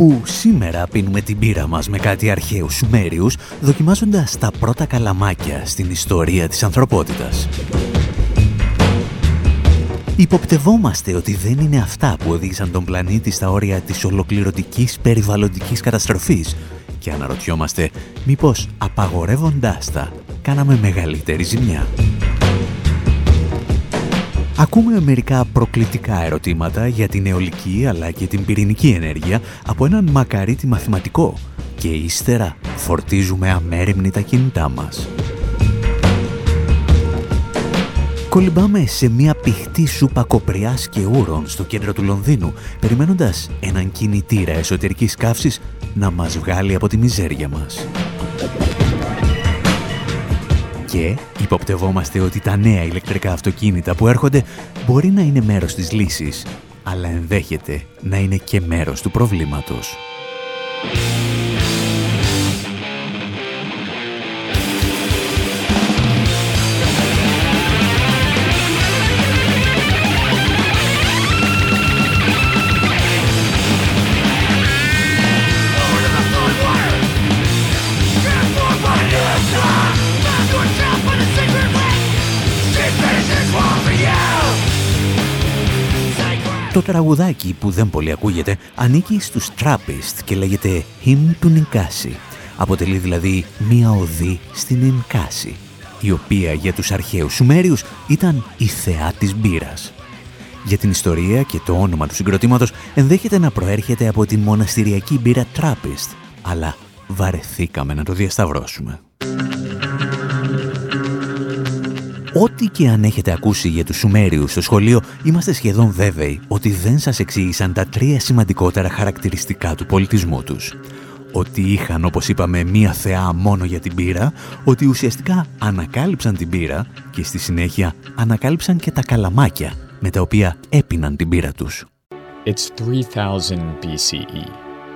Όπου σήμερα πίνουμε την πύρα μας με κάτι αρχαίους Σουμέριους, δοκιμάζοντας τα πρώτα καλαμάκια στην ιστορία της ανθρωπότητας. Υποπτευόμαστε ότι δεν είναι αυτά που οδήγησαν τον πλανήτη στα όρια της ολοκληρωτικής περιβαλλοντικής καταστροφής και αναρωτιόμαστε μήπως απαγορεύοντάς τα κάναμε μεγαλύτερη ζημιά. Ακούμε μερικά προκλητικά ερωτήματα για την αιωλική αλλά και την πυρηνική ενέργεια από έναν μακαρίτη μαθηματικό και ύστερα φορτίζουμε αμέριμνη τα κινητά μας. Κολυμπάμε σε μια πηχτή σούπα κοπριάς και ούρων στο κέντρο του Λονδίνου, περιμένοντας έναν κινητήρα εσωτερικής καύσης να μας βγάλει από τη μιζέρια μας. Και υποπτευόμαστε ότι τα νέα ηλεκτρικά αυτοκίνητα που έρχονται μπορεί να είναι μέρος της λύσης, αλλά ενδέχεται να είναι και μέρος του προβλήματος. Το τραγουδάκι που δεν πολύ ακούγεται ανήκει στους Trappist και λέγεται Hymn του Νικάση. Αποτελεί δηλαδή μία οδή στην Νικάση, η οποία για τους αρχαίους Σουμέριους ήταν η θεά της μπύρας. Για την ιστορία και το όνομα του συγκροτήματος ενδέχεται να προέρχεται από την μοναστηριακή μπύρα Trappist, αλλά βαρεθήκαμε να το διασταυρώσουμε. Ό,τι και αν έχετε ακούσει για τους Σουμέριους στο σχολείο, είμαστε σχεδόν βέβαιοι ότι δεν σας εξήγησαν τα τρία σημαντικότερα χαρακτηριστικά του πολιτισμού τους. Ότι είχαν, όπως είπαμε, μία θεά μόνο για την πύρα, ότι ουσιαστικά ανακάλυψαν την πύρα και στη συνέχεια ανακάλυψαν και τα καλαμάκια με τα οποία έπιναν την πύρα τους. It's 3000 BCE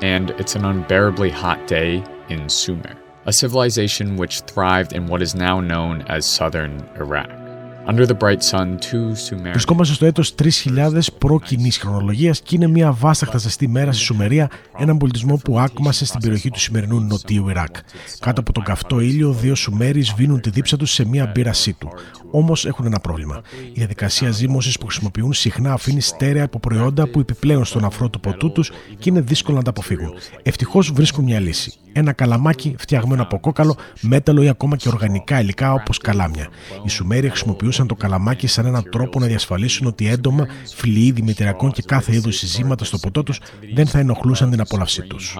and it's an unbearably hot day in Sumer a civilization which thrived in what is now known as southern Iraq. Under the bright sun, two Sumerian... Βρισκόμαστε στο έτος 3000 προ-κοινή χρονολογίας και είναι μια βάσταχτα ζεστή μέρα στη Σουμερία, έναν πολιτισμό που άκμασε στην περιοχή του σημερινού νοτίου Ιράκ. Κάτω από τον καυτό ήλιο, δύο Σουμέριοι σβήνουν τη δίψα τους σε μια μπύρασή του. Όμως έχουν ένα πρόβλημα. Η διαδικασία ζύμωσης που χρησιμοποιούν συχνά αφήνει στέρεα υποπροϊόντα που επιπλέον στον αφρό του ποτού τους και είναι δύσκολο να τα αποφύγουν. Ευτυχώς βρίσκουν μια λύση. Ένα καλαμάκι φτιαγμένο από κόκαλο, μέταλλο ή ακόμα και οργανικά υλικά όπως καλάμια. Οι Σουμέροι χρησιμοποιούσαν το καλαμάκι σαν έναν τρόπο να διασφαλίσουν ότι έντομα, φλοιοί δημητριακών και κάθε είδους συζήματα στο ποτό τους δεν θα ενοχλούσαν την απόλαυσή τους.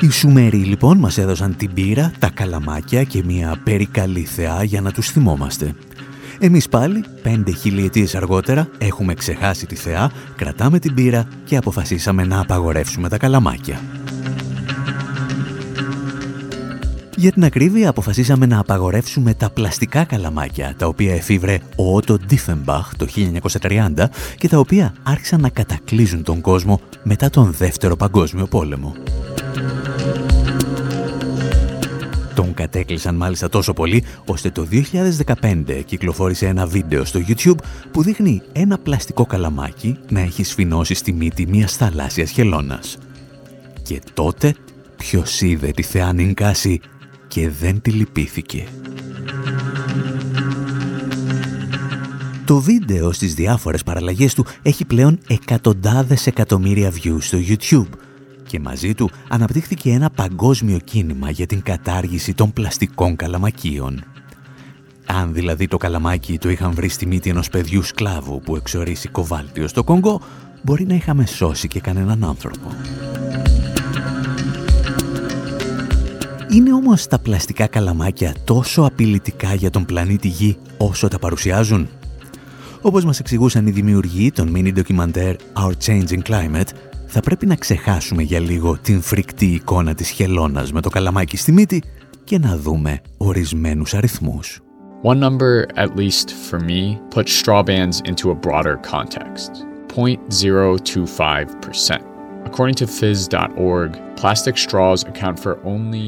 Οι Σουμέροι λοιπόν μας έδωσαν την πύρα, τα καλαμάκια και μια περικαλή θεά για να τους θυμόμαστε. Εμείς πάλι, πέντε χιλιετίες αργότερα, έχουμε ξεχάσει τη θεά, κρατάμε την πύρα και αποφασίσαμε να απαγορεύσουμε τα καλαμάκια. Για την ακρίβεια αποφασίσαμε να απαγορεύσουμε τα πλαστικά καλαμάκια, τα οποία εφηύρε ο Ότο Ντίφενμπαχ το 1930 και τα οποία άρχισαν να κατακλύζουν τον κόσμο μετά τον Δεύτερο Παγκόσμιο Πόλεμο. Τον κατέκλυσαν μάλιστα τόσο πολύ, ώστε το 2015 κυκλοφόρησε ένα βίντεο στο YouTube που δείχνει ένα πλαστικό καλαμάκι να έχει σφινώσει στη μύτη μιας θαλάσσιας χελώνας. Και τότε ποιος είδε τη θεά Νινκάση και δεν τη λυπήθηκε. Το βίντεο στις διάφορες παραλλαγές του έχει πλέον εκατοντάδες εκατομμύρια views στο YouTube και μαζί του αναπτύχθηκε ένα παγκόσμιο κίνημα για την κατάργηση των πλαστικών καλαμακίων. Αν δηλαδή το καλαμάκι το είχαν βρει στη μύτη ενός παιδιού σκλάβου που εξορίσει κοβάλτιο στο Κονγκό, μπορεί να είχαμε σώσει και κανέναν άνθρωπο. Είναι όμως τα πλαστικά καλαμάκια τόσο απειλητικά για τον πλανήτη Γη όσο τα παρουσιάζουν; Όπως μας εξηγούσαν οι δημιουργοί των mini ντοκιμαντέρ Our Changing Climate, θα πρέπει να ξεχάσουμε για λίγο την φρικτή εικόνα της χελώνας με το καλαμάκι στη μύτη και να δούμε ορισμένους αριθμούς. One number, at least for me, puts straw bands into a broader context 0.025%. According to phys.org,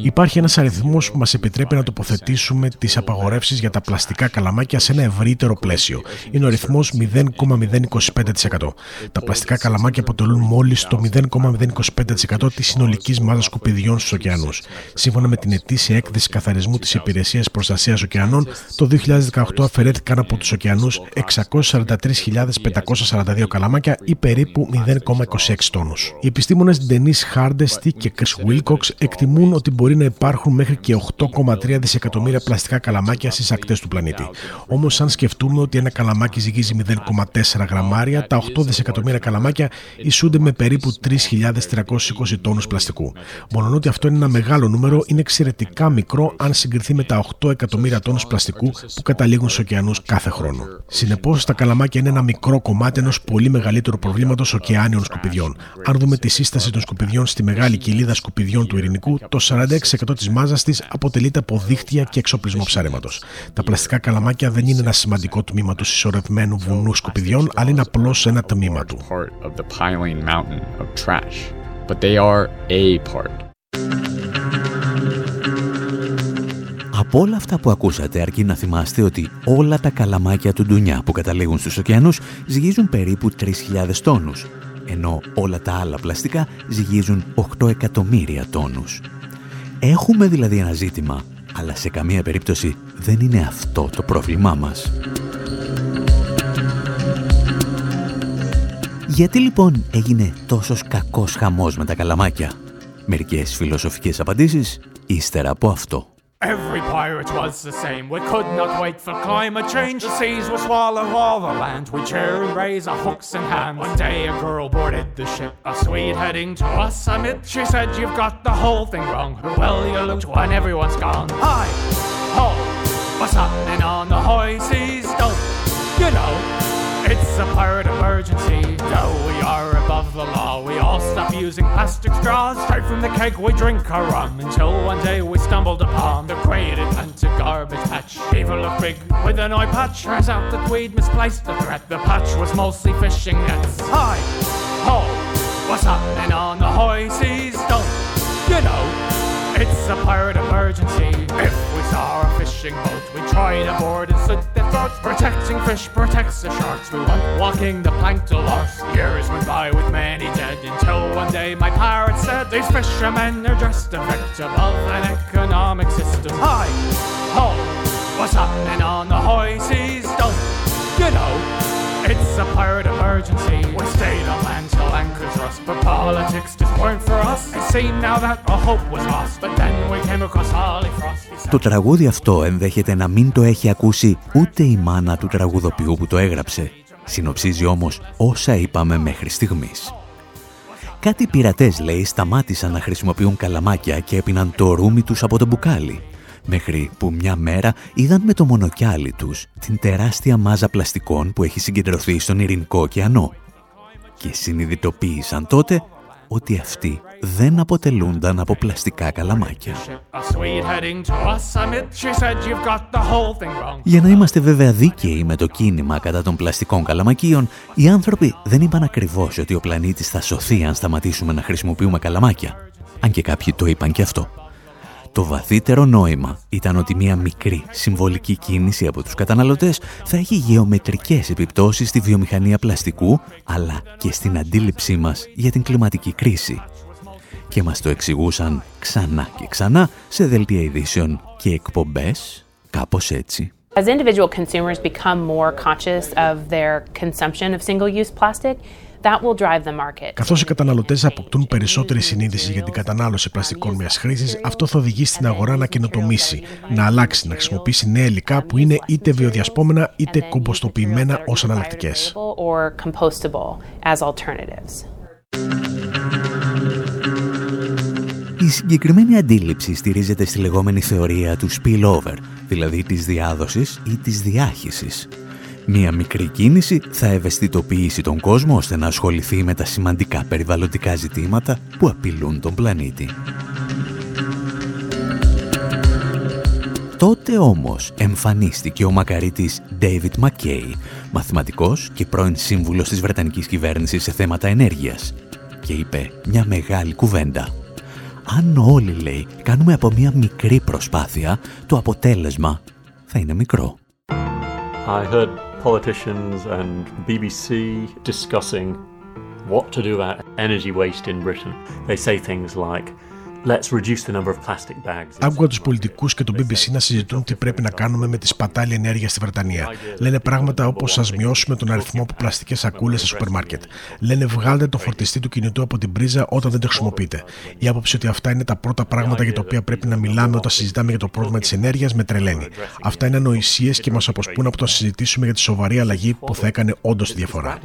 Υπάρχει ένας αριθμός που μας επιτρέπει να τοποθετήσουμε τις απαγορεύσεις για τα πλαστικά καλαμάκια σε ένα ευρύτερο πλαίσιο. Είναι ο αριθμός 0,025%. Τα πλαστικά καλαμάκια αποτελούν μόλις το 0,025% της συνολικής μάζας σκουπιδιών στους ωκεανούς. Σύμφωνα με την ετήσια έκθεση καθαρισμού της Υπηρεσίας Προστασίας Ωκεανών, το 2018 αφαιρέθηκαν από τους ωκεανούς 643.542 καλαμάκια ή περίπου 0,26 τόνους. Οι επιστήμονες Denise Hardesty και Chris Wilcox εκτιμούν ότι μπορεί να υπάρχουν μέχρι και 8,3 δισεκατομμύρια πλαστικά καλαμάκια στις ακτές του πλανήτη. Όμως, αν σκεφτούμε ότι ένα καλαμάκι ζυγίζει 0,4 γραμμάρια, τα 8 δισεκατομμύρια καλαμάκια ισούνται με περίπου 3.320 τόνους πλαστικού. Μόνο ότι αυτό είναι ένα μεγάλο νούμερο, είναι εξαιρετικά μικρό αν συγκριθεί με τα 8 εκατομμύρια τόνους πλαστικού που καταλήγουν στους ωκεανούς κάθε χρόνο. Συνεπώς, τα καλαμάκια είναι ένα μικρό κομμάτι ενός πολύ μεγαλύτερου προβλήματος ωκεάνιων σκουπιδιών. Αν δούμε τη σύσταση των σκουπιδιών στη μεγάλη κοιλίδα σκουπιδιών του ειρηνικού, το 46% της μάζας της αποτελείται από δίχτυα και εξοπλισμό ψαρέματος. Τα πλαστικά καλαμάκια δεν είναι ένα σημαντικό τμήμα του συσσωρευμένου βουνού σκουπιδιών, αλλά είναι απλώς ένα τμήμα του. Από όλα αυτά που ακούσατε αρκεί να θυμάστε ότι όλα τα καλαμάκια του ντουνιά που καταλήγουν στους ωκεανούς ζυγίζουν περίπου 3.000 τόνους ενώ όλα τα άλλα πλαστικά ζυγίζουν 8 εκατομμύρια τόνους. Έχουμε δηλαδή ένα ζήτημα, αλλά σε καμία περίπτωση δεν είναι αυτό το πρόβλημά μας. Γιατί λοιπόν έγινε τόσος κακός χαμός με τα καλαμάκια; Μερικές φιλοσοφικές απαντήσεις ύστερα από αυτό. Every pirate was the same. We could not wait for climate change. The seas will swallow all the land. We cheer and raise our hooks and hands. One day a girl boarded the ship, a Swede heading to us amid. She said, You've got the whole thing wrong. Will you look when everyone's gone? Hi, ho, what's happening on the high seas? Don't you know? It's a pirate emergency. Though we are above the law, we all stop using plastic straws. Straight from the keg, we drink our rum until one day we stumbled upon the great Atlantic garbage patch. Evil looked big with an eye patch. Turns out that we'd misplaced the threat. The patch was mostly fishing nets. Hi, ho, what's happening on the high seas? Don't you know? It's a pirate emergency. If we saw a fishing boat, we try to board and their throats. Protecting fish protects the sharks. We went walking the plank to lost. Years went by with many dead until one day my pirate said, These fishermen are just a victim of an economic system. Hi, ho, what's happening on the high seas? Don't you know? It's a pirate emergency. We stayed on land till anchors rust, but politics just weren't for us. It seemed now that our hope was lost, but then we came across Harley Frost. Το τραγούδι αυτό ενδέχεται να μην το έχει ακούσει ούτε η μάνα του τραγουδοποιού που το έγραψε. Συνοψίζει όμως όσα είπαμε μέχρι στιγμής. Κάτι πειρατές, λέει, σταμάτησαν να χρησιμοποιούν καλαμάκια και έπιναν το ρούμι τους από το μπουκάλι μέχρι που μια μέρα είδαν με το μονοκιάλι τους την τεράστια μάζα πλαστικών που έχει συγκεντρωθεί στον Ειρηνικό ωκεανό και συνειδητοποίησαν τότε ότι αυτοί δεν αποτελούνταν από πλαστικά καλαμάκια. Για να είμαστε βέβαια δίκαιοι με το κίνημα κατά των πλαστικών καλαμακίων, οι άνθρωποι δεν είπαν ακριβώς ότι ο πλανήτης θα σωθεί αν σταματήσουμε να χρησιμοποιούμε καλαμάκια. Αν και κάποιοι το είπαν και αυτό. Το βαθύτερο νόημα ήταν ότι μια μικρή συμβολική κίνηση από τους καταναλωτές θα έχει γεωμετρικές επιπτώσεις στη βιομηχανία πλαστικού, αλλά και στην αντίληψή μας για την κλιματική κρίση. Και μας το εξηγούσαν ξανά και ξανά σε δελτία ειδήσεων και εκπομπές, κάπως έτσι. As individual consumers become more conscious of their consumption of single-use plastic, Καθώς οι καταναλωτές αποκτούν περισσότερη συνείδηση για την κατανάλωση πλαστικών μιας χρήσης, αυτό θα οδηγήσει στην αγορά να καινοτομήσει, να αλλάξει, να χρησιμοποιήσει νέα υλικά που είναι είτε βιοδιασπόμενα είτε κομποστοποιημένα ως αναλλακτικές. Η συγκεκριμένη αντίληψη στηρίζεται στη λεγόμενη θεωρία του spillover, δηλαδή της διάδοσης ή της διάχυσης, Μία μικρή κίνηση θα ευαισθητοποιήσει τον κόσμο ώστε να ασχοληθεί με τα σημαντικά περιβαλλοντικά ζητήματα που απειλούν τον πλανήτη. Τότε όμως εμφανίστηκε ο μακαρίτης David McKay, μαθηματικός και πρώην σύμβουλος της Βρετανικής κυβέρνησης σε θέματα ενέργειας και είπε μια μεγάλη κουβέντα. Αν όλοι, λέει, κάνουμε από μια μικρή προσπάθεια, το αποτέλεσμα θα είναι μικρό. I heard politicians and BBC discussing what to do about energy waste in Britain. They say things like Άκουγα τους πολιτικούς και το BBC να συζητούν τι πρέπει να κάνουμε με τη σπατάλη ενέργειας στη Βρετανία. Λένε πράγματα όπως ας μειώσουμε τον αριθμό από πλαστικές σακούλες σε σούπερ μάρκετ. Λένε βγάλτε τον φορτιστή του κινητού από την πρίζα όταν δεν το χρησιμοποιείτε. Η άποψη ότι αυτά είναι τα πρώτα πράγματα για τα οποία πρέπει να μιλάμε όταν συζητάμε για το πρόβλημα της ενέργειας με τρελαίνει. Αυτά είναι ανοησίες και μας αποσπούν από το να συζητήσουμε για τη σοβαρή αλλαγή που θα έκανε όντως τη διαφορά.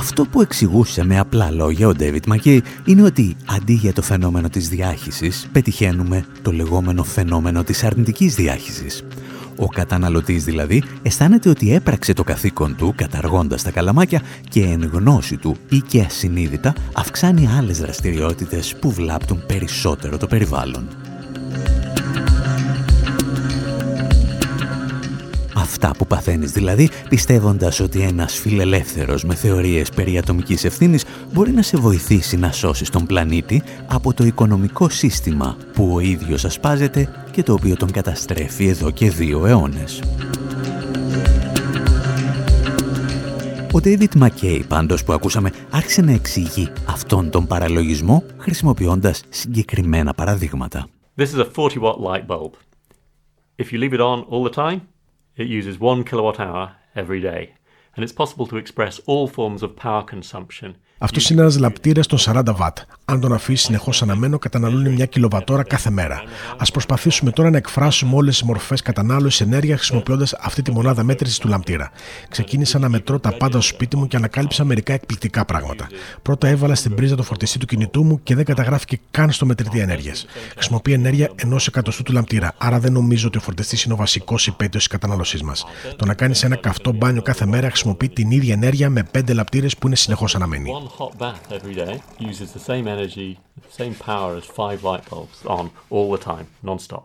Αυτό που εξηγούσε με απλά λόγια ο Ντέβιτ Μακέι είναι ότι αντί για το φαινόμενο της διάχυσης πετυχαίνουμε το λεγόμενο φαινόμενο της αρνητικής διάχυσης. Ο καταναλωτής δηλαδή αισθάνεται ότι έπραξε το καθήκον του καταργώντας τα καλαμάκια και εν γνώση του ή και ασυνείδητα αυξάνει άλλες δραστηριότητες που βλάπτουν περισσότερο το περιβάλλον. Αυτά που παθαίνεις δηλαδή, πιστεύοντας ότι ένας φιλελεύθερος με θεωρίες περί ατομικής ευθύνης μπορεί να σε βοηθήσει να σώσεις τον πλανήτη από το οικονομικό σύστημα που ο ίδιος ασπάζεται και το οποίο τον καταστρέφει εδώ και δύο αιώνες. Ο David McKay, πάντως που ακούσαμε, άρχισε να εξηγεί αυτόν τον παραλογισμό χρησιμοποιώντας συγκεκριμένα παραδείγματα. This is a 40 watt light bulb. If you leave it on all the time, It uses one kilowatt hour every day, and it's possible to express all forms of power consumption αυτός είναι ένας λαπτήρας των 40 W. Αν τον αφήσει συνεχώς αναμένο, καταναλώνει μια κιλοβατόρα κάθε μέρα. Α προσπαθήσουμε τώρα να εκφράσουμε όλες τις μορφές κατανάλωσης ενέργεια χρησιμοποιώντας αυτή τη μονάδα μέτρησης του λαμπτήρα. Ξεκίνησα να μετρώ τα πάντα στο σπίτι μου και ανακάλυψα μερικά εκπληκτικά πράγματα. Πρώτα έβαλα στην πρίζα το φορτιστή του κινητού μου και δεν καταγράφηκε καν στο μετρητή ενέργειας. Χρησιμοποιεί ενέργεια ενός εκατοστού του λαμπτήρα, άρα δεν νομίζω ότι ο φορτιστής είναι ο βασικός υπέτειος της κατανάλωσής μας. Το να κάνεις ένα καυτό μπάνιο κάθε μέρα χρησιμοποιεί την ίδια ενέργεια με 5 λαμπτήρε που είναι συνεχώς αναμένοι hot bath every day uses the same energy, the same power as five light bulbs on all the time, non-stop.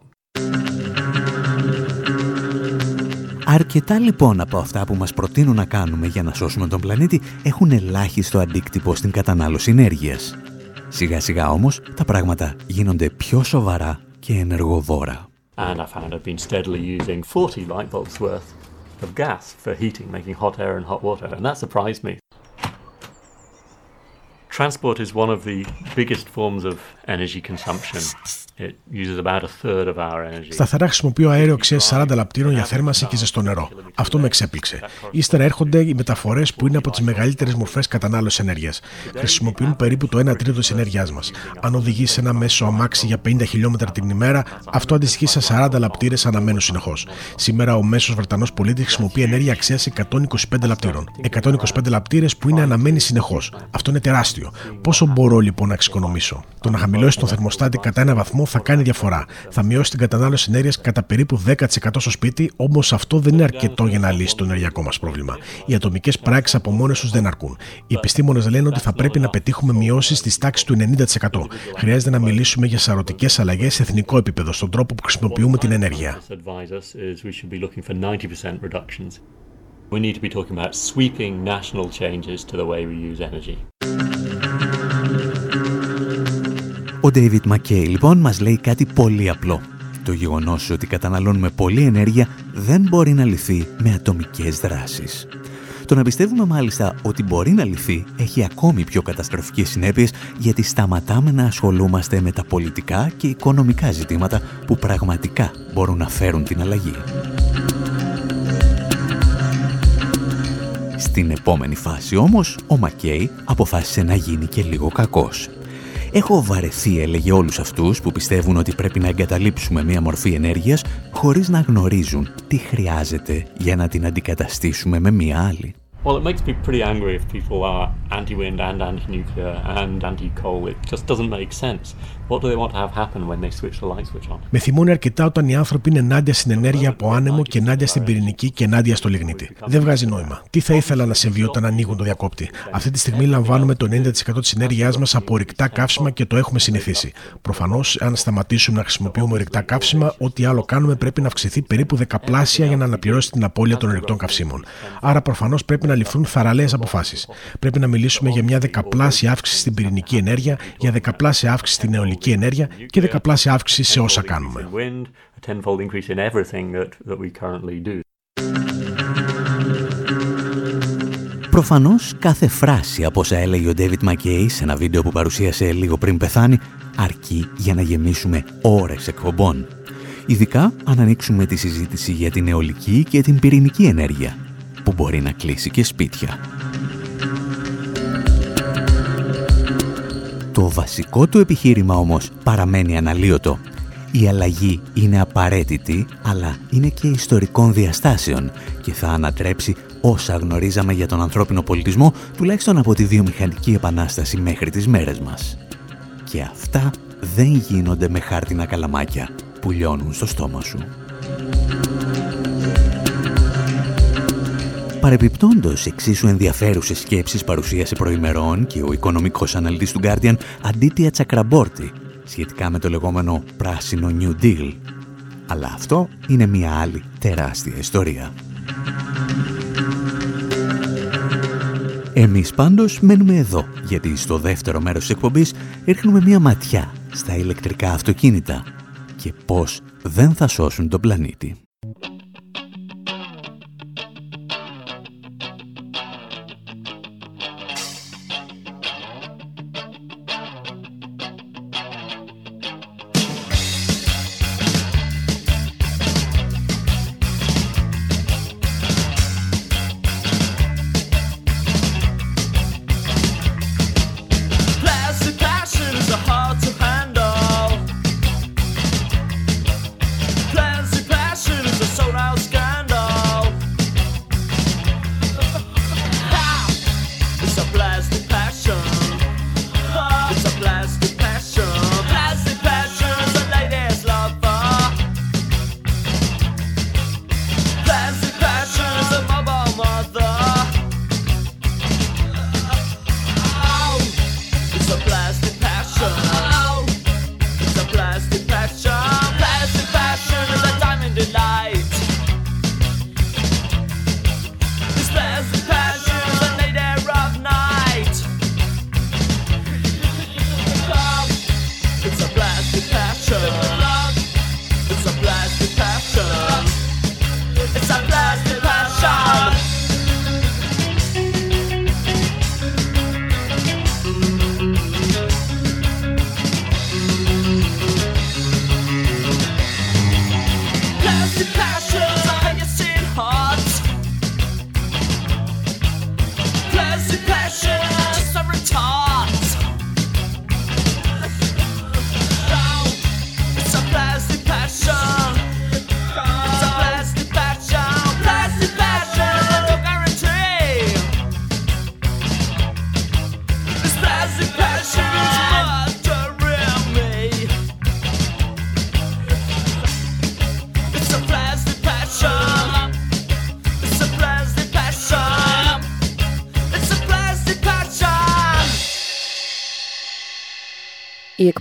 Αρκετά λοιπόν από αυτά που μας προτείνουν να κάνουμε για να σώσουμε τον πλανήτη έχουν ελάχιστο αντίκτυπο στην κατανάλωση ενέργειας. Σιγά σιγά όμως τα πράγματα γίνονται πιο σοβαρά και ενεργοβόρα. And I found I've been steadily using 40 light bulbs worth of gas for heating, making hot air and hot water, and that surprised me. Transport is one of the biggest forms of energy consumption. Σταθερά χρησιμοποιώ αέριο αξία 40 λαπτήρων για θέρμανση και ζεστό νερό. Αυτό με εξέπληξε. Ύστερα έρχονται οι μεταφορές που είναι από τις μεγαλύτερες μορφές κατανάλωσης ενέργειας. Χρησιμοποιούν περίπου το 1 τρίτο της ενέργειάς μας. Αν οδηγείς ένα μέσο αμάξι για 50 χιλιόμετρα την ημέρα, αυτό αντιστοιχεί σε 40 λαπτήρες αναμένου συνεχώς. Σήμερα ο μέσος Βρετανός πολίτης χρησιμοποιεί ενέργεια αξίας 125 λαπτήρων. 125 λαπτήρες που είναι αναμένοι συνεχώς. Αυτό είναι τεράστιο. Πόσο μπορώ λοιπόν να εξοικονομήσω; Το να χαμηλώσει τον θερμοστάτη κατά ένα βαθμό θα κάνει διαφορά. Θα μειώσει την κατανάλωση ενέργειας κατά περίπου 10% στο σπίτι, όμως αυτό δεν είναι αρκετό για να λύσει το ενεργειακό μας πρόβλημα. Οι ατομικές πράξεις από μόνες τους δεν αρκούν. Οι επιστήμονες λένε ότι θα πρέπει να πετύχουμε μειώσεις της τάξης του 90%. Χρειάζεται να μιλήσουμε για σαρωτικές αλλαγές σε εθνικό επίπεδο, στον τρόπο που χρησιμοποιούμε την ενέργεια. We need to be talking about sweeping national changes to the way we use energy. Ο David McKay λοιπόν μας λέει κάτι πολύ απλό. Το γεγονός ότι καταναλώνουμε πολλή ενέργεια δεν μπορεί να λυθεί με ατομικές δράσεις. Το να πιστεύουμε μάλιστα ότι μπορεί να λυθεί έχει ακόμη πιο καταστροφικές συνέπειες γιατί σταματάμε να ασχολούμαστε με τα πολιτικά και οικονομικά ζητήματα που πραγματικά μπορούν να φέρουν την αλλαγή. Στην επόμενη φάση όμως, ο Μακέι αποφάσισε να γίνει και λίγο κακός. Έχω βαρεθεί, έλεγε όλους αυτούς που πιστεύουν ότι πρέπει να εγκαταλείψουμε μία μορφή ενέργειας χωρίς να γνωρίζουν τι χρειάζεται για να την αντικαταστήσουμε με μία άλλη. Well, it makes me pretty angry if people are anti-wind and anti-nuclear and anti-coal. It just doesn't make sense. What do they want to have happen when they switch the light switch on? Με θυμώνει αρκετά όταν οι άνθρωποι είναι ενάντια στην ενέργεια από άνεμο και ενάντια στην πυρηνική και ενάντια στο λιγνίτη. Δεν βγάζει νόημα. Τι θα ήθελα να συμβεί όταν ανοίγουν το διακόπτη; Αυτή τη στιγμή λαμβάνουμε το 90% της ενέργειάς μας από ορυκτά καύσιμα και το έχουμε συνηθίσει. Προφανώς, αν σταματήσουμε να χρησιμοποιούμε ορυκτά καύσιμα, ό,τι άλλο κάνουμε πρέπει να αυξηθεί περίπου δεκαπλάσια για να αναπληρώσει την απώλεια των ορυκτών καυσίμων. Άρα, προφανώς πρέπει να ληφθούν θαραλέες αποφάσεις. Πρέπει να μιλήσουμε για μια δεκαπλάσια αύξηση στην πυρηνική ενέργεια, για δεκαπλάσια αύξηση στην αιωλική ενέργεια και δεκαπλάσια αύξηση σε όσα κάνουμε. Προφανώς κάθε φράση από όσα έλεγε ο David McKay σε ένα βίντεο που παρουσίασε λίγο πριν πεθάνει αρκεί για να γεμίσουμε ώρες εκπομπών. Ειδικά αν ανοίξουμε τη συζήτηση για την αιωλική και την πυρηνική ενέργεια που μπορεί να κλείσει και σπίτια. Το βασικό του επιχείρημα όμως παραμένει αναλύωτο. Η αλλαγή είναι απαραίτητη, αλλά είναι και ιστορικών διαστάσεων και θα ανατρέψει όσα γνωρίζαμε για τον ανθρώπινο πολιτισμό, τουλάχιστον από τη βιομηχανική επανάσταση μέχρι τις μέρες μας. Και αυτά δεν γίνονται με χάρτινα καλαμάκια που λιώνουν στο στόμα σου. Παρεπιπτόντως, εξίσου ενδιαφέρουσες σκέψεις παρουσίασε προημερών και ο οικονομικός αναλυτής του Guardian Αντίτια Τσακραμπόρτη σχετικά με το λεγόμενο πράσινο New Deal. Αλλά αυτό είναι μια άλλη τεράστια ιστορία. Εμείς πάντως μένουμε εδώ, γιατί στο δεύτερο μέρος της εκπομπής ρίχνουμε μια ματιά στα ηλεκτρικά αυτοκίνητα και πώς δεν θα σώσουν τον πλανήτη.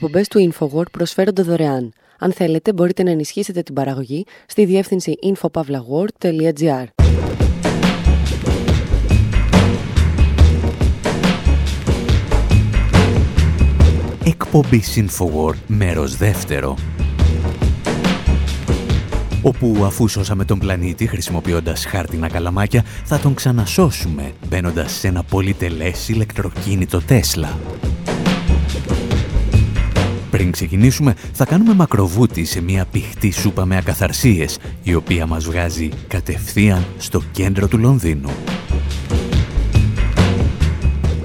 Οι εκπομπές του InfoWord προσφέρονται δωρεάν. Αν θέλετε, μπορείτε να ενισχύσετε την παραγωγή στη διεύθυνση infopavlagor.gr. Εκπομπή InfoWord, μέρος δεύτερο όπου αφού σώσαμε τον πλανήτη χρησιμοποιώντας χάρτινα καλαμάκια, θα τον ξανασώσουμε μπαίνοντας σε ένα πολυτελές ηλεκτροκίνητο Τέσλα. Πριν ξεκινήσουμε, θα κάνουμε μακροβούτι σε μια πηχτή σούπα με ακαθαρσίες, η οποία μας βγάζει κατευθείαν στο κέντρο του Λονδίνου.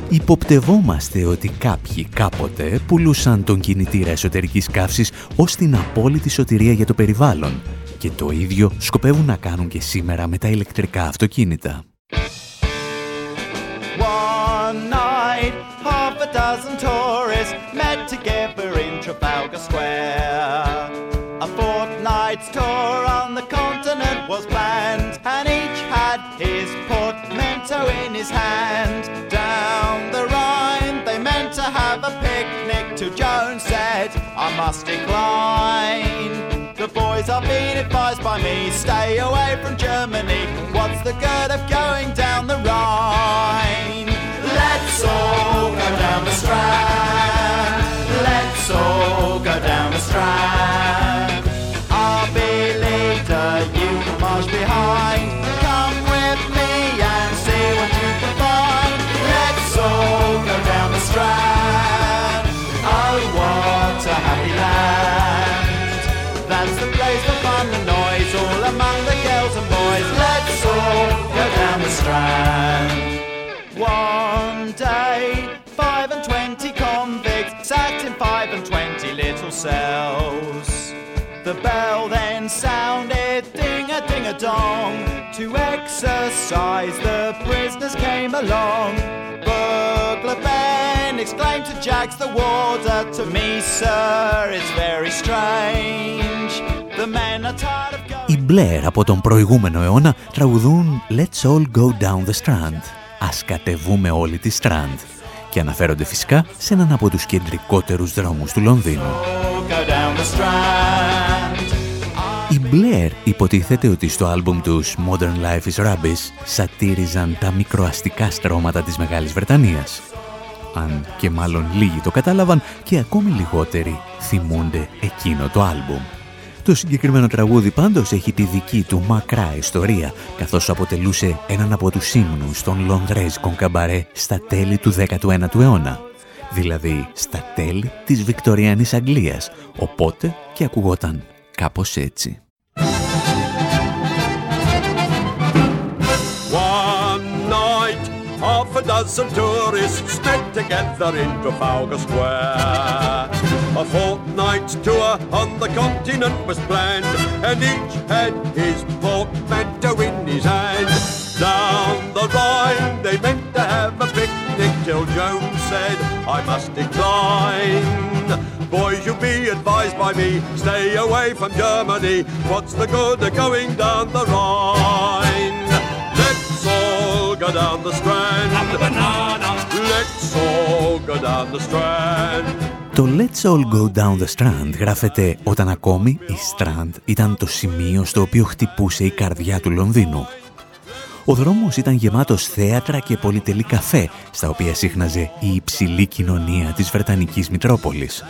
Υποπτευόμαστε ότι κάποιοι κάποτε πουλούσαν τον κινητήρα εσωτερικής καύσης ως την απόλυτη σωτηρία για το περιβάλλον και το ίδιο σκοπεύουν να κάνουν και σήμερα με τα ηλεκτρικά αυτοκίνητα. Trafalgar Square. A fortnight's tour on the continent was planned, and each had his portmanteau in his hand. Down the Rhine, they meant to have a picnic, till Joan said, I must decline. The boys are being advised by me, stay away from Germany. What's the good of going down the Rhine? Let's all To exercise, the prisoners came along. Burglar Ben exclaimed to Jax the warder, To me, sir, it's very strange. The men are tired of going. Οι Blair από τον προηγούμενο αιώνα τραγουδούν «Let's all go down the Strand». Ας κατεβούμε όλοι τη Strand. Και αναφέρονται φυσικά σε έναν από τους κεντρικότερους δρόμους του Λονδίνου. Go down the strand. Οι Blair υποτίθεται ότι στο άλμπουμ τους Modern Life is Rubbish σατήριζαν τα μικροαστικά στρώματα της Μεγάλης Βρετανίας. Αν και μάλλον λίγοι το κατάλαβαν και ακόμη λιγότεροι θυμούνται εκείνο το άλμπουμ. Το συγκεκριμένο τραγούδι πάντως έχει τη δική του μακρά ιστορία, καθώς αποτελούσε έναν από τους ύμνους των Λονδρέζικων καμπαρέ στα τέλη του 19ου αιώνα. Δηλαδή στα τέλη της Βικτοριανής Αγγλίας, οπότε και ακουγόταν κάπως έτσι. One night, half a dozen tourists met together in Trafalgar Square. A fortnight's tour on the continent was planned, and each had his portmanteau in his hand. Down the Rhine, they meant to have a picnic till Jones said, I must decline. Boys, you'll be advised by me, stay away from Germany. What's the good of going down the Rhine? Let's all go down the Strand. Have a banana. Let's all go down the Strand. Το Let's All Go Down the Strand γράφεται όταν ακόμη η Strand ήταν το σημείο στο οποίο χτυπούσε η καρδιά του Λονδίνου. Ο δρόμος ήταν γεμάτος θέατρα και πολυτελή καφέ, στα οποία σύχναζε η υψηλή κοινωνία της Βρετανικής Μητρόπολης.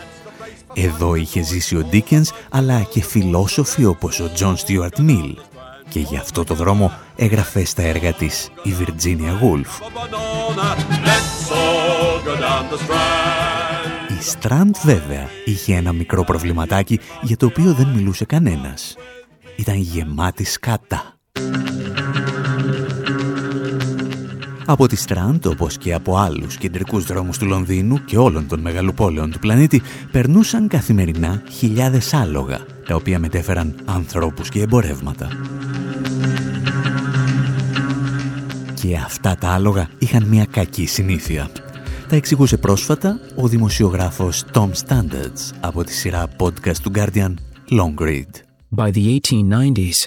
Εδώ είχε ζήσει ο Ντίκενς, αλλά και φιλόσοφοι όπως ο Τζον Στιούαρτ Μιλ. Και γι' αυτό το δρόμο έγραφε στα έργα της η Βιρτζίνια Γουλφ. A banana. Let's all go down the Strand. Η Strand βέβαια είχε ένα μικρό προβληματάκι για το οποίο δεν μιλούσε κανένας. Ήταν γεμάτη σκατά. Από τη Στραντ, όπως και από άλλους κεντρικούς δρόμους του Λονδίνου και όλων των μεγαλοπόλεων του πλανήτη, περνούσαν καθημερινά χιλιάδες άλογα, τα οποία μετέφεραν ανθρώπους και εμπορεύματα. Και αυτά τα άλογα είχαν μια κακή συνήθεια. Τα εξηγούσε πρόσφατα ο δημοσιογράφος Tom Standards από τη σειρά podcast του Guardian Long Read. By the 1890s,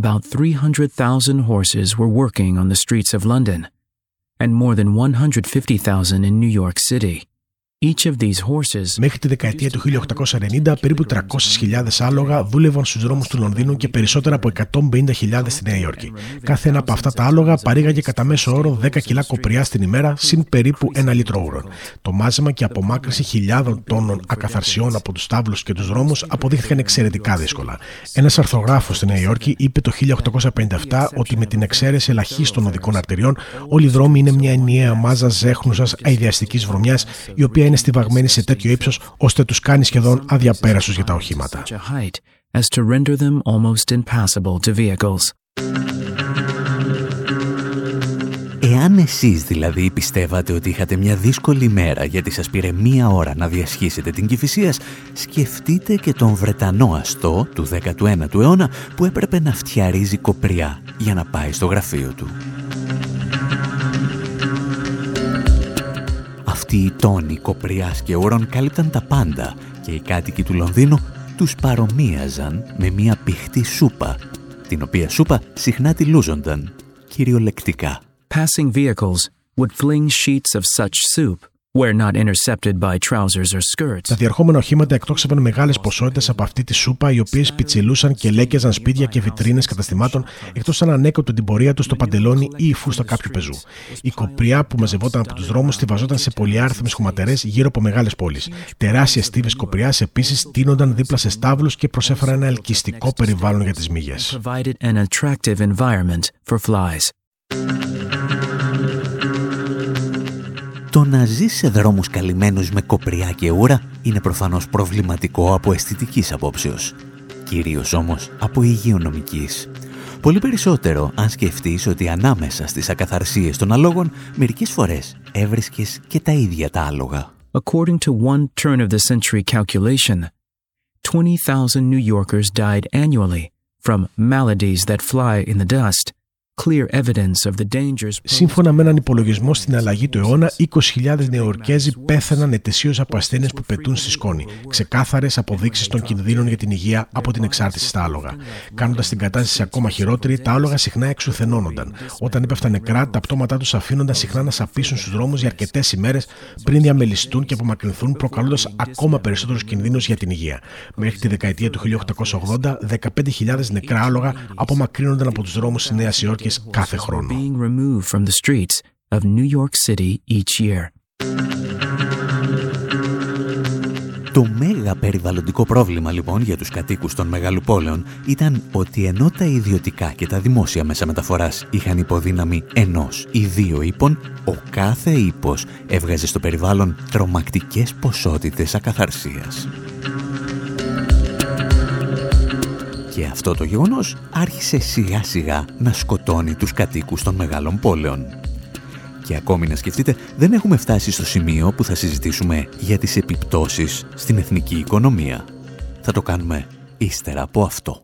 about 300,000 horses were working on the streets of London, and more than 150,000 in New York City. Μέχρι τη δεκαετία του 1890, περίπου 300.000 άλογα δούλευαν στους δρόμους του Λονδίνου και περισσότερα από 150.000 στη Νέα Υόρκη. Κάθε ένα από αυτά τα άλογα παρήγαγε κατά μέσο όρο 10 κιλά κοπριά την ημέρα, συν περίπου ένα λίτρο ούρων. Το μάζεμα και απομάκρυση χιλιάδων τόνων ακαθαρσιών από τους τάβλους και τους δρόμους αποδείχθηκαν εξαιρετικά δύσκολα. Ένας αρθρογράφος στη Νέα Υόρκη είπε το 1857 ότι με την εξαίρεση ελαχίστων οδικών αρτηριών, όλοι οι δρόμοι είναι μια ενιαία μάζα ζέχνουσας αειδιαστικής βρωμιάς, η οποία είναι στιβαγμένη σε τέτοιο ύψος ώστε τους κάνει σχεδόν αδιαπέραστου για τα οχήματα. such a height as to render them almost impassable to vehicles. Εάν εσείς δηλαδή πιστεύατε ότι είχατε μια δύσκολη μέρα γιατί σας πήρε μία ώρα να διασχίσετε την Κηφισίας, σκεφτείτε και τον Βρετανό αστό του 19ου αιώνα που έπρεπε να φτιαρίζει κοπριά για να πάει στο γραφείο του. Αυτοί οι τόνοι κοπριάς και όρων κάλυπταν τα πάντα και οι κάτοικοι του Λονδίνου τους παρομοίαζαν με μια πηχτή σούπα, την οποία σούπα συχνά τη λούζονταν, κυριολεκτικά. Passing vehicles would fling sheets of such soup where not intercepted by trousers or skirts. Τα διερχόμενα οχήματα εκτόξευαν μεγάλες ποσότητες από αυτή τη σούπα, οι οποίες πιτσιλούσαν και λέκεζαν σπίτια και βιτρίνες καταστημάτων, εκτός αν ανέκοπτε την πορεία τους στο παντελόνι ή η φούστα κάποιου πεζού. Η κοπριά που μαζευόταν από τους δρόμους στηβαζόταν σε πολυάριθμες χωματερές γύρω από μεγάλες πόλεις. Τεράστιες στίβες κοπριάς επίσης τίνονταν δίπλα σε στάβλους και προσέφεραν ένα ελκυστικό περιβάλλον για τις μύγες. Το να ζεις σε δρόμους καλυμμένους με κοπριά και ούρα είναι προφανώς προβληματικό από αισθητικής απόψεως. Κυρίως όμως από υγειονομικής. Πολύ περισσότερο αν σκεφτείς ότι ανάμεσα στις ακαθαρσίες των αλόγων μερικές φορές έβρισκες και τα ίδια τα άλογα. According to one turn of the century calculation, 20,000 New Yorkers died annually from maladies that fly in the dust clear evidence of the dangers Σύμφωνα με έναν υπολογισμό στην αλλαγή του αιώνα, 20.000 Νεοορκέζοι πέθαναν ετησίως από ασθένειες που πετούν στη σκόνη. Ξεκάθαρες αποδείξεις των κινδύνων για την υγεία από την εξάρτηση στα άλογα. Κάνοντας την κατάσταση ακόμα χειρότερη, τα άλογα συχνά εξουθενώνονταν. Όταν έπεφταν νεκρά, τα πτώματά τους αφήνονταν συχνά να σαπίσουν στους δρόμους για αρκετές ημέρες πριν διαμελιστούν και απομακρυνθούν, προκαλώντας ακόμα περισσότερους κινδύνους για την υγεία. Μέχρι τη δεκαετία του 1880, 15.000 νεκρά άλογα απομακρύνονταν από τους δρόμους τη Νέα Υόρκη κάθε χρόνο. being removed from the streets of New York City each year. Το μέγα περιβαλλοντικό πρόβλημα λοιπόν για τους κατοίκους των μεγαλοπόλεων ήταν ότι ενώ τα ιδιωτικά και τα δημόσια μέσα μεταφοράς είχαν υποδύναμη ενός ή δύο ύπων, ο κάθε ύπος έβγαζε στο περιβάλλον τρομακτικές ποσότητες ακαθαρσίας. Και αυτό το γεγονός άρχισε σιγά σιγά να σκοτώνει τους κατοίκους των μεγάλων πόλεων. Και ακόμη να σκεφτείτε, δεν έχουμε φτάσει στο σημείο που θα συζητήσουμε για τις επιπτώσεις στην εθνική οικονομία. Θα το κάνουμε ύστερα από αυτό.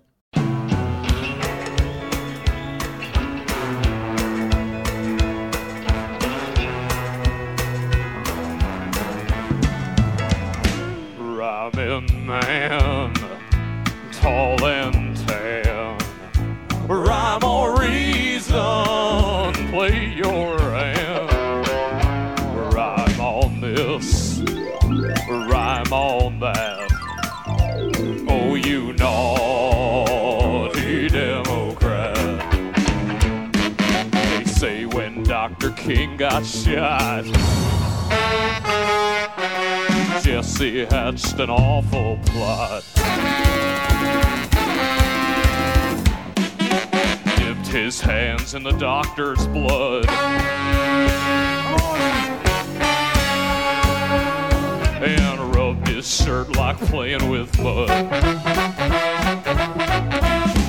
Got shot. Jesse hatched an awful plot. Dipped his hands in the doctor's blood. And rubbed his shirt like playing with mud.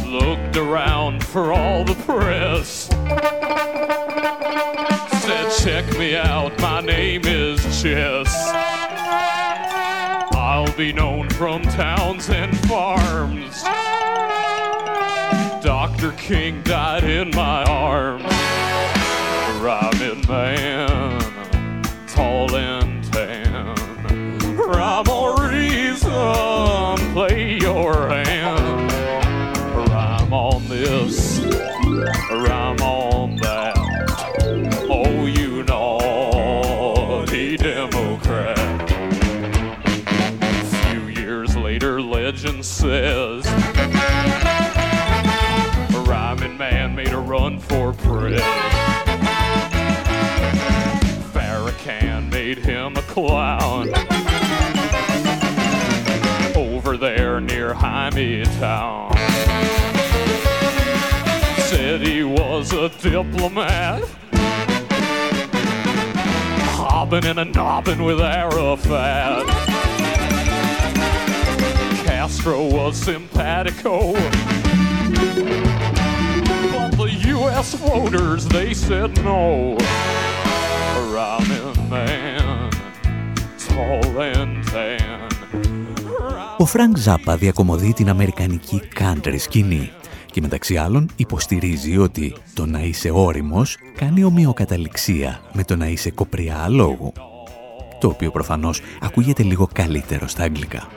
Looked around for all the press. Check me out, my name is Chess. I'll be known from towns and farms. Dr. King died in my arms. Rhyming man, near Town. Said he was a diplomat. Hobbing and a nobbing with Arafat. Castro was simpatico. But the U.S. voters, they said no. Rhyming man, tall and tan. Ο Φρανκ Ζάπα διακομωδεί την αμερικανική country σκηνή και μεταξύ άλλων υποστηρίζει ότι το να είσαι όριμος κάνει ομοιοκαταληξία με το να είσαι κοπριά αλόγου. το οποίο προφανώς ακούγεται λίγο καλύτερο στα αγγλικά.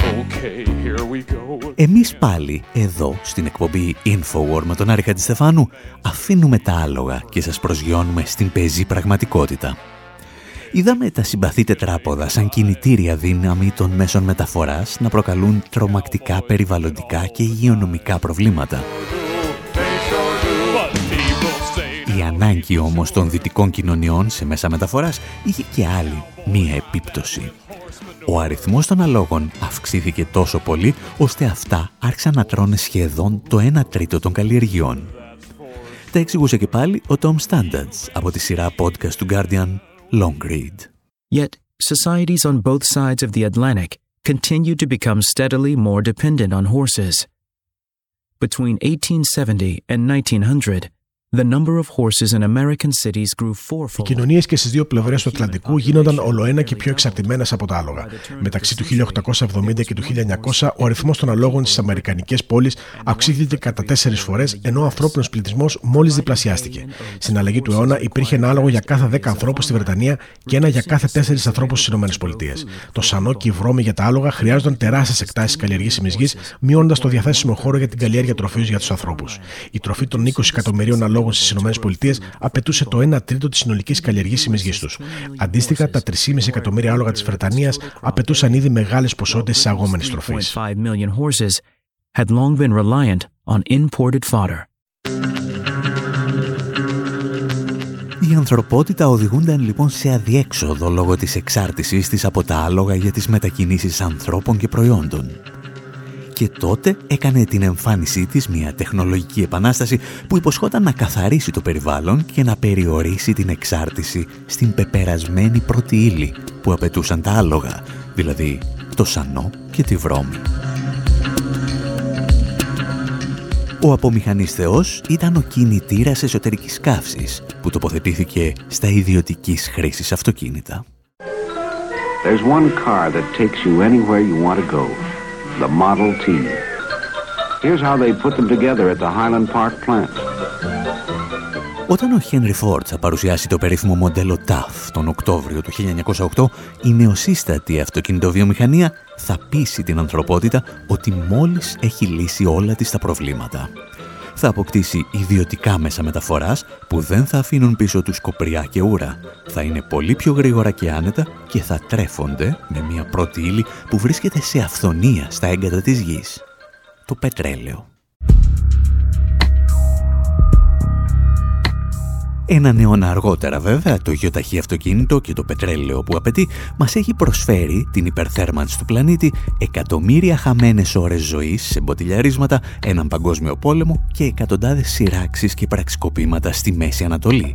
Okay, here we go. Εμείς πάλι εδώ στην εκπομπή Infowar με τον Άρη Χατζηστεφάνου αφήνουμε τα άλογα και σας προσγειώνουμε στην πεζή πραγματικότητα. Είδαμε τα συμπαθή τετράποδα σαν κινητήρια δύναμη των μέσων μεταφοράς να προκαλούν τρομακτικά περιβαλλοντικά και υγειονομικά προβλήματα. But people say Η ανάγκη όμως των δυτικών κοινωνιών σε μέσα μεταφοράς είχε και άλλη μία επίπτωση. Ο αριθμός των αλόγων αυξήθηκε τόσο πολύ, ώστε αυτά άρχισαν να τρώνε σχεδόν το 1 τρίτο των καλλιεργειών. Τα εξηγούσε και πάλι ο Tom Standards από τη σειρά podcast του Guardian Yet, societies on both sides of the Atlantic continued to become steadily more dependent on horses. Between 1870 and 1900, the number of horses in American cities grew Οι fourfold. κοινωνίες και στις δύο πλευρές του Ατλαντικού γίνονταν ολοένα και πιο εξαρτημένες από τα άλογα. Μεταξύ του 1870 και του 1900, ο αριθμός των αλόγων στις Αμερικανικές πόλεις αυξήθηκε κατά τέσσερις φορές, ενώ ο ανθρώπινος πληθυσμός μόλις διπλασιάστηκε. Στην αλλαγή του αιώνα υπήρχε ένα άλογο για κάθε 10 ανθρώπους στη Βρετανία και ένα για κάθε 4 ανθρώπους στις ΗΠΑ. Το σανό και οι βρώμοι για τα άλογα χρειάζονταν τεράστιες εκτάσεις καλλιεργήσιμη γη, μειώνοντας το διαθέσιμο χώρο για την καλλιέργεια τροφή για τους ανθρώπους. Η τροφή των 20 εκατομμυρίων αλόγων στις ΗΠΑ απαιτούσε το 1 τρίτο της συνολικής καλλιεργήσιμης γης τους. Αντίστοιχα, τα 3,5 εκατομμύρια άλογα της Βρετανίας απαιτούσαν ήδη μεγάλες ποσότητες εισαγόμενης τροφής. 3.5 million horses had long been reliant on imported fodder. Η ανθρωπότητα οδηγούνταν λοιπόν σε αδιέξοδο λόγω της εξάρτησής της από τα άλογα για τις μετακινήσεις ανθρώπων και προϊόντων. Και τότε έκανε την εμφάνισή της μια τεχνολογική επανάσταση που υποσχόταν να καθαρίσει το περιβάλλον και να περιορίσει την εξάρτηση στην πεπερασμένη πρώτη ύλη που απαιτούσαν τα άλογα, δηλαδή το σανό και τη βρώμη. Ο απομηχανής θεός ήταν ο κινητήρας εσωτερικής καύσης που τοποθετήθηκε στα ιδιωτικής χρήσης αυτοκίνητα. There's one car that takes you anywhere you want to go. The Model T. Here's how they put them together at the Highland Park plant. Όταν ο Χένρι Φόρτ θα παρουσιάσει το περίφημο μοντέλο TAF τον Οκτώβριο του 1908, η νεοσύστατη αυτοκινητοβιομηχανία θα πείσει την ανθρωπότητα ότι μόλις έχει λύσει όλα της τα προβλήματα. Θα αποκτήσει ιδιωτικά μέσα μεταφοράς που δεν θα αφήνουν πίσω τους κοπριά και ούρα. Θα είναι πολύ πιο γρήγορα και άνετα και θα τρέφονται με μια πρώτη ύλη που βρίσκεται σε αυθονία στα έγκατα της γης. Το πετρέλαιο. Έναν αιώνα αργότερα βέβαια το γιοταχή αυτοκίνητο και το πετρέλαιο που απαιτεί μας έχει προσφέρει την υπερθέρμανση του πλανήτη εκατομμύρια χαμένες ώρες ζωής σε μποτιλιαρίσματα, έναν παγκόσμιο πόλεμο και εκατοντάδες σειράξεις και πραξικοπήματα στη Μέση Ανατολή.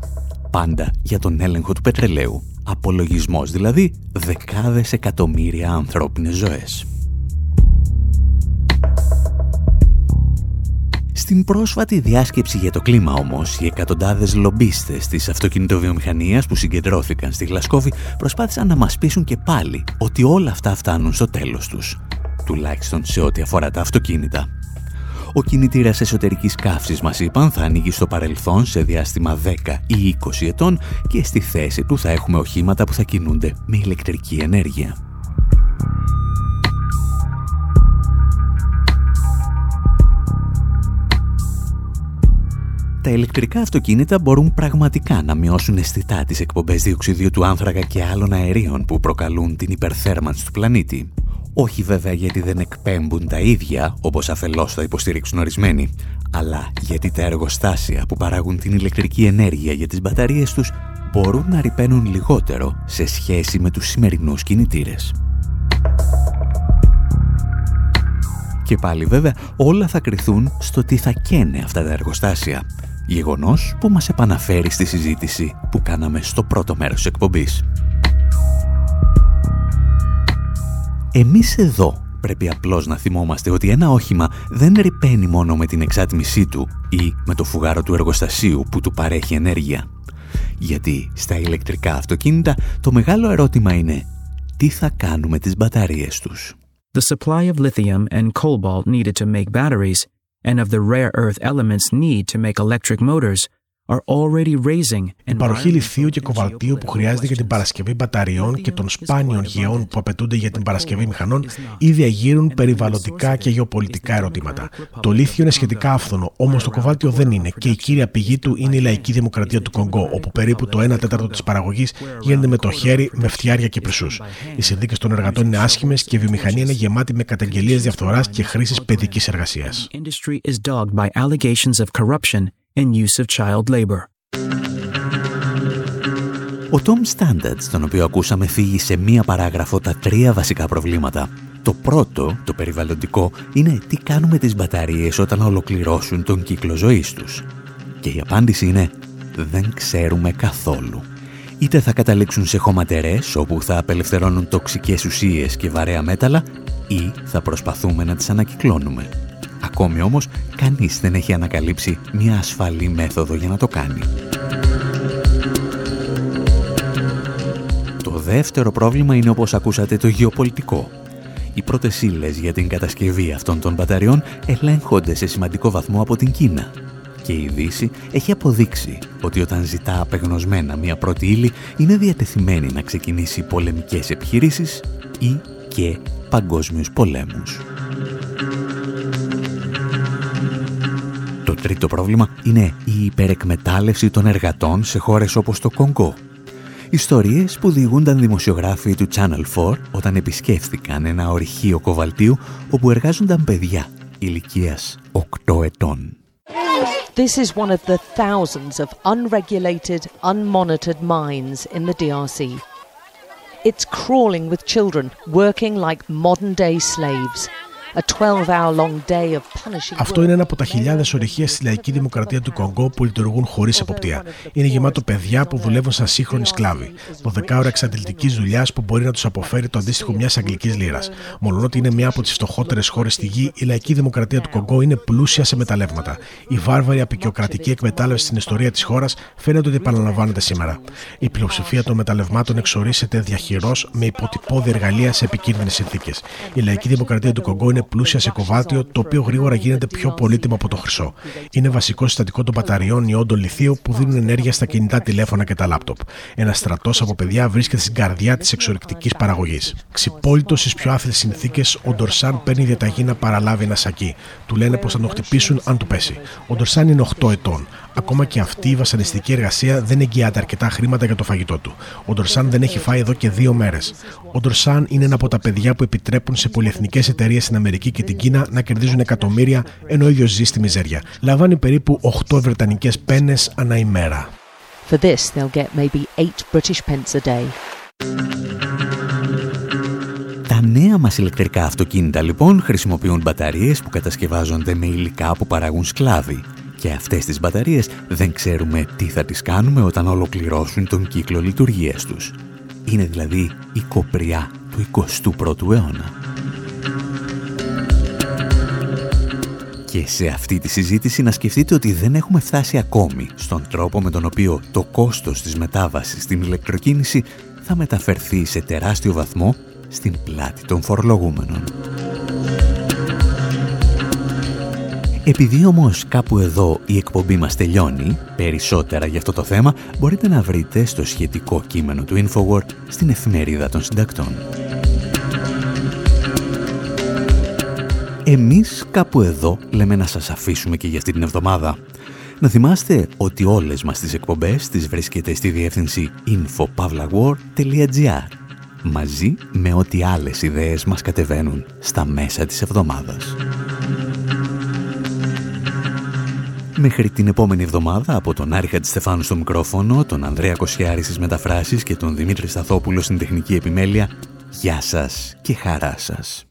Πάντα για τον έλεγχο του πετρελαίου. Απολογισμός δηλαδή δεκάδες εκατομμύρια ανθρώπινες ζωές. Στην πρόσφατη διάσκεψη για το κλίμα όμως, οι εκατοντάδες λομπίστες της αυτοκινητοβιομηχανίας που συγκεντρώθηκαν στη Γλασκόβη προσπάθησαν να μας πείσουν και πάλι ότι όλα αυτά φτάνουν στο τέλος τους. Τουλάχιστον σε ό,τι αφορά τα αυτοκίνητα. Ο κινητήρας εσωτερικής καύσης μας είπαν θα ανοίγει στο παρελθόν σε διάστημα 10 ή 20 ετών και στη θέση του θα έχουμε οχήματα που θα κινούνται με ηλεκτρική ενέργεια. Τα ηλεκτρικά αυτοκίνητα μπορούν πραγματικά να μειώσουν αισθητά τις εκπομπές διοξιδίου του άνθρακα και άλλων αερίων που προκαλούν την υπερθέρμανση του πλανήτη. Όχι βέβαια γιατί δεν εκπέμπουν τα ίδια, όπως αφελώς θα υποστηρίξουν ορισμένοι, αλλά γιατί τα εργοστάσια που παράγουν την ηλεκτρική ενέργεια για τις μπαταρίες τους μπορούν να ρηπαίνουν λιγότερο σε σχέση με τους σημερινούς κινητήρες. Και πάλι βέβαια όλα θα κριθούν στο τι θα καίνε αυτά τα εργοστάσια. Γεγονός που μας επαναφέρει στη συζήτηση που κάναμε στο πρώτο μέρος της εκπομπής. Εμείς εδώ πρέπει απλώς να θυμόμαστε ότι ένα όχημα δεν ρηπαίνει μόνο με την εξάτμισή του ή με το φουγάρο του εργοστασίου που του παρέχει ενέργεια. Γιατί στα ηλεκτρικά αυτοκίνητα το μεγάλο ερώτημα είναι τι θα κάνουμε τις μπαταρίες τους. The supply of lithium and cobalt needed to make batteries and of the rare earth elements need to make electric motors are already raising Η παροχή λιθίου και κοβαλτίου που χρειάζεται για την παρασκευή μπαταριών και των σπάνιων γεών που απαιτούνται για την παρασκευή μηχανών ήδη αγείρουν περιβαλλοντικά και γεωπολιτικά ερωτήματα. Το λίθιο είναι σχετικά άφθονο, όμως το κοβάλτιο δεν είναι και η κύρια πηγή του είναι η λαϊκή δημοκρατία του Κονγκό, όπου περίπου το 1 τέταρτο της παραγωγής γίνεται με το χέρι, με φτιάρια και πρεσού. Οι συνθήκες των εργατών είναι άσχημες και η βιομηχανία είναι γεμάτη με καταγγελίες διαφθοράς και χρήσης παιδικής εργασίας. Ο Tom Standards, τον οποίο ακούσαμε, φύγει σε μία παράγραφο τα τρία βασικά προβλήματα. Το πρώτο, το περιβαλλοντικό, είναι τι κάνουμε τις μπαταρίες όταν ολοκληρώσουν τον κύκλο ζωής τους. Και η απάντηση είναι δεν ξέρουμε καθόλου. Είτε θα καταλήξουν σε χωματερές όπου θα απελευθερώνουν τοξικές ουσίες και βαρέα μέταλλα ή θα προσπαθούμε να τις ανακυκλώνουμε. Ακόμη όμως, κανείς δεν έχει ανακαλύψει μια ασφαλή μέθοδο για να το κάνει. Το δεύτερο πρόβλημα είναι όπως ακούσατε το γεωπολιτικό. Οι πρώτες ύλες για την κατασκευή αυτών των μπαταριών ελέγχονται σε σημαντικό βαθμό από την Κίνα. Και η Δύση έχει αποδείξει ότι όταν ζητά απεγνωσμένα μια πρώτη ύλη είναι διατεθειμένη να ξεκινήσει πολεμικές επιχειρήσεις ή και παγκόσμιους πολέμους. Το τρίτο πρόβλημα είναι η υπερεκμετάλλευση των εργατών σε χώρες όπως το Κονγκό. Ιστορίες που διηγούνταν δημοσιογράφοι του Channel 4 όταν επισκέφθηκαν ένα ορυχείο κοβαλτίου όπου εργάζονταν παιδιά ηλικίας 8 ετών. This is one of the thousands of unregulated, unmonitored mines in the DRC. It's crawling with children working like modern day slaves. Αυτό είναι ένα από τα χιλιάδες ορυχεία στη λαϊκή δημοκρατία του Κονγκό που λειτουργούν χωρίς εποπτεία. Είναι γεμάτο παιδιά που δουλεύουν σαν σύγχρονοι σκλάβοι. 12 ώρα εξαντλητικής δουλειάς που μπορεί να τους αποφέρει το αντίστοιχο μιας αγγλικής λίρας. Μόνο ότι είναι μια από τις φτωχότερες χώρες στη γη, η λαϊκή δημοκρατία του Κονγκό είναι πλούσια σε μεταλλεύματα. Η βάρβαρη απεικιοκρατική εκμετάλλευση στην ιστορία της χώρας φαίνεται ότι επαναλαμβάνεται σήμερα. Η πλειοψηφία των μεταλλευμάτων εξορίσεται διαχειρός με υποτυπώδη εργαλεία σε επικίνδυνες συνθήκες. Η λαϊκή δημοκρατία του Κονγκό είναι πλούσια σε κοβάλτιο, το οποίο γρήγορα γίνεται πιο πολύτιμο από το χρυσό. Είναι βασικό συστατικό των μπαταριών ιόντων λιθίου που δίνουν ενέργεια στα κινητά τηλέφωνα και τα λάπτοπ. Ένα στρατός από παιδιά βρίσκεται στην καρδιά της εξορρυκτικής παραγωγής. Ξυπόλυτος στις πιο άθλιες συνθήκες, ο Ντορσάν παίρνει διαταγή να παραλάβει ένα σακί. Του λένε πως θα τον χτυπήσουν αν του πέσει. Ο Ντορσάν είναι 8 ετών. Ακόμα και αυτή η βασανιστική εργασία δεν εγγυάται αρκετά χρήματα για το φαγητό του. Ο Ντορσάν δεν έχει φάει εδώ και δύο μέρες. Ο Ντορσάν είναι ένα από τα παιδιά που επιτρέπουν σε πολυεθνικές εταιρείες στην Αμερική και την Κίνα να κερδίζουν εκατομμύρια ενώ ο ίδιος ζει στη μιζέρια. Λαμβάνει περίπου 8 βρετανικές πένες ανά ημέρα. For this, they'll get maybe 8 British pence a day. Τα νέα μας ηλεκτρικά αυτοκίνητα λοιπόν χρησιμοποιούν μπαταρίες που κατασκευάζονται με υλικά που παράγουν σκλάβοι και αυτές τις μπαταρίες δεν ξέρουμε τι θα τις κάνουμε όταν ολοκληρώσουν τον κύκλο λειτουργίας τους. Είναι δηλαδή η κοπριά του 21ου αιώνα. Και σε αυτή τη συζήτηση να σκεφτείτε ότι δεν έχουμε φτάσει ακόμη στον τρόπο με τον οποίο το κόστος της μετάβασης στην ηλεκτροκίνηση θα μεταφερθεί σε τεράστιο βαθμό στην πλάτη των φορολογούμενων. Επειδή όμως κάπου εδώ η εκπομπή μας τελειώνει, περισσότερα για αυτό το θέμα μπορείτε να βρείτε στο σχετικό κείμενο του Infoword στην εφημερίδα των συντακτών. Εμείς κάπου εδώ λέμε να σας αφήσουμε και για αυτή την εβδομάδα. Να θυμάστε ότι όλες μας τις εκπομπές τις βρίσκεται στη διεύθυνση infopavlawar.gr μαζί με ό,τι άλλες ιδέες μας κατεβαίνουν στα μέσα της εβδομάδας. Μέχρι την επόμενη εβδομάδα από τον Άρη Χατζηστεφάνου στο μικρόφωνο, τον Ανδρέα Κοσιάρης στις μεταφράσεις και τον Δημήτρη Σταθόπουλο στην τεχνική επιμέλεια, γεια σας και χαρά σας.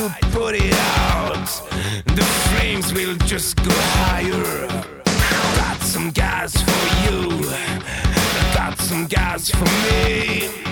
to put it out, the flames will just go higher. Got some gas for you, got some gas for me.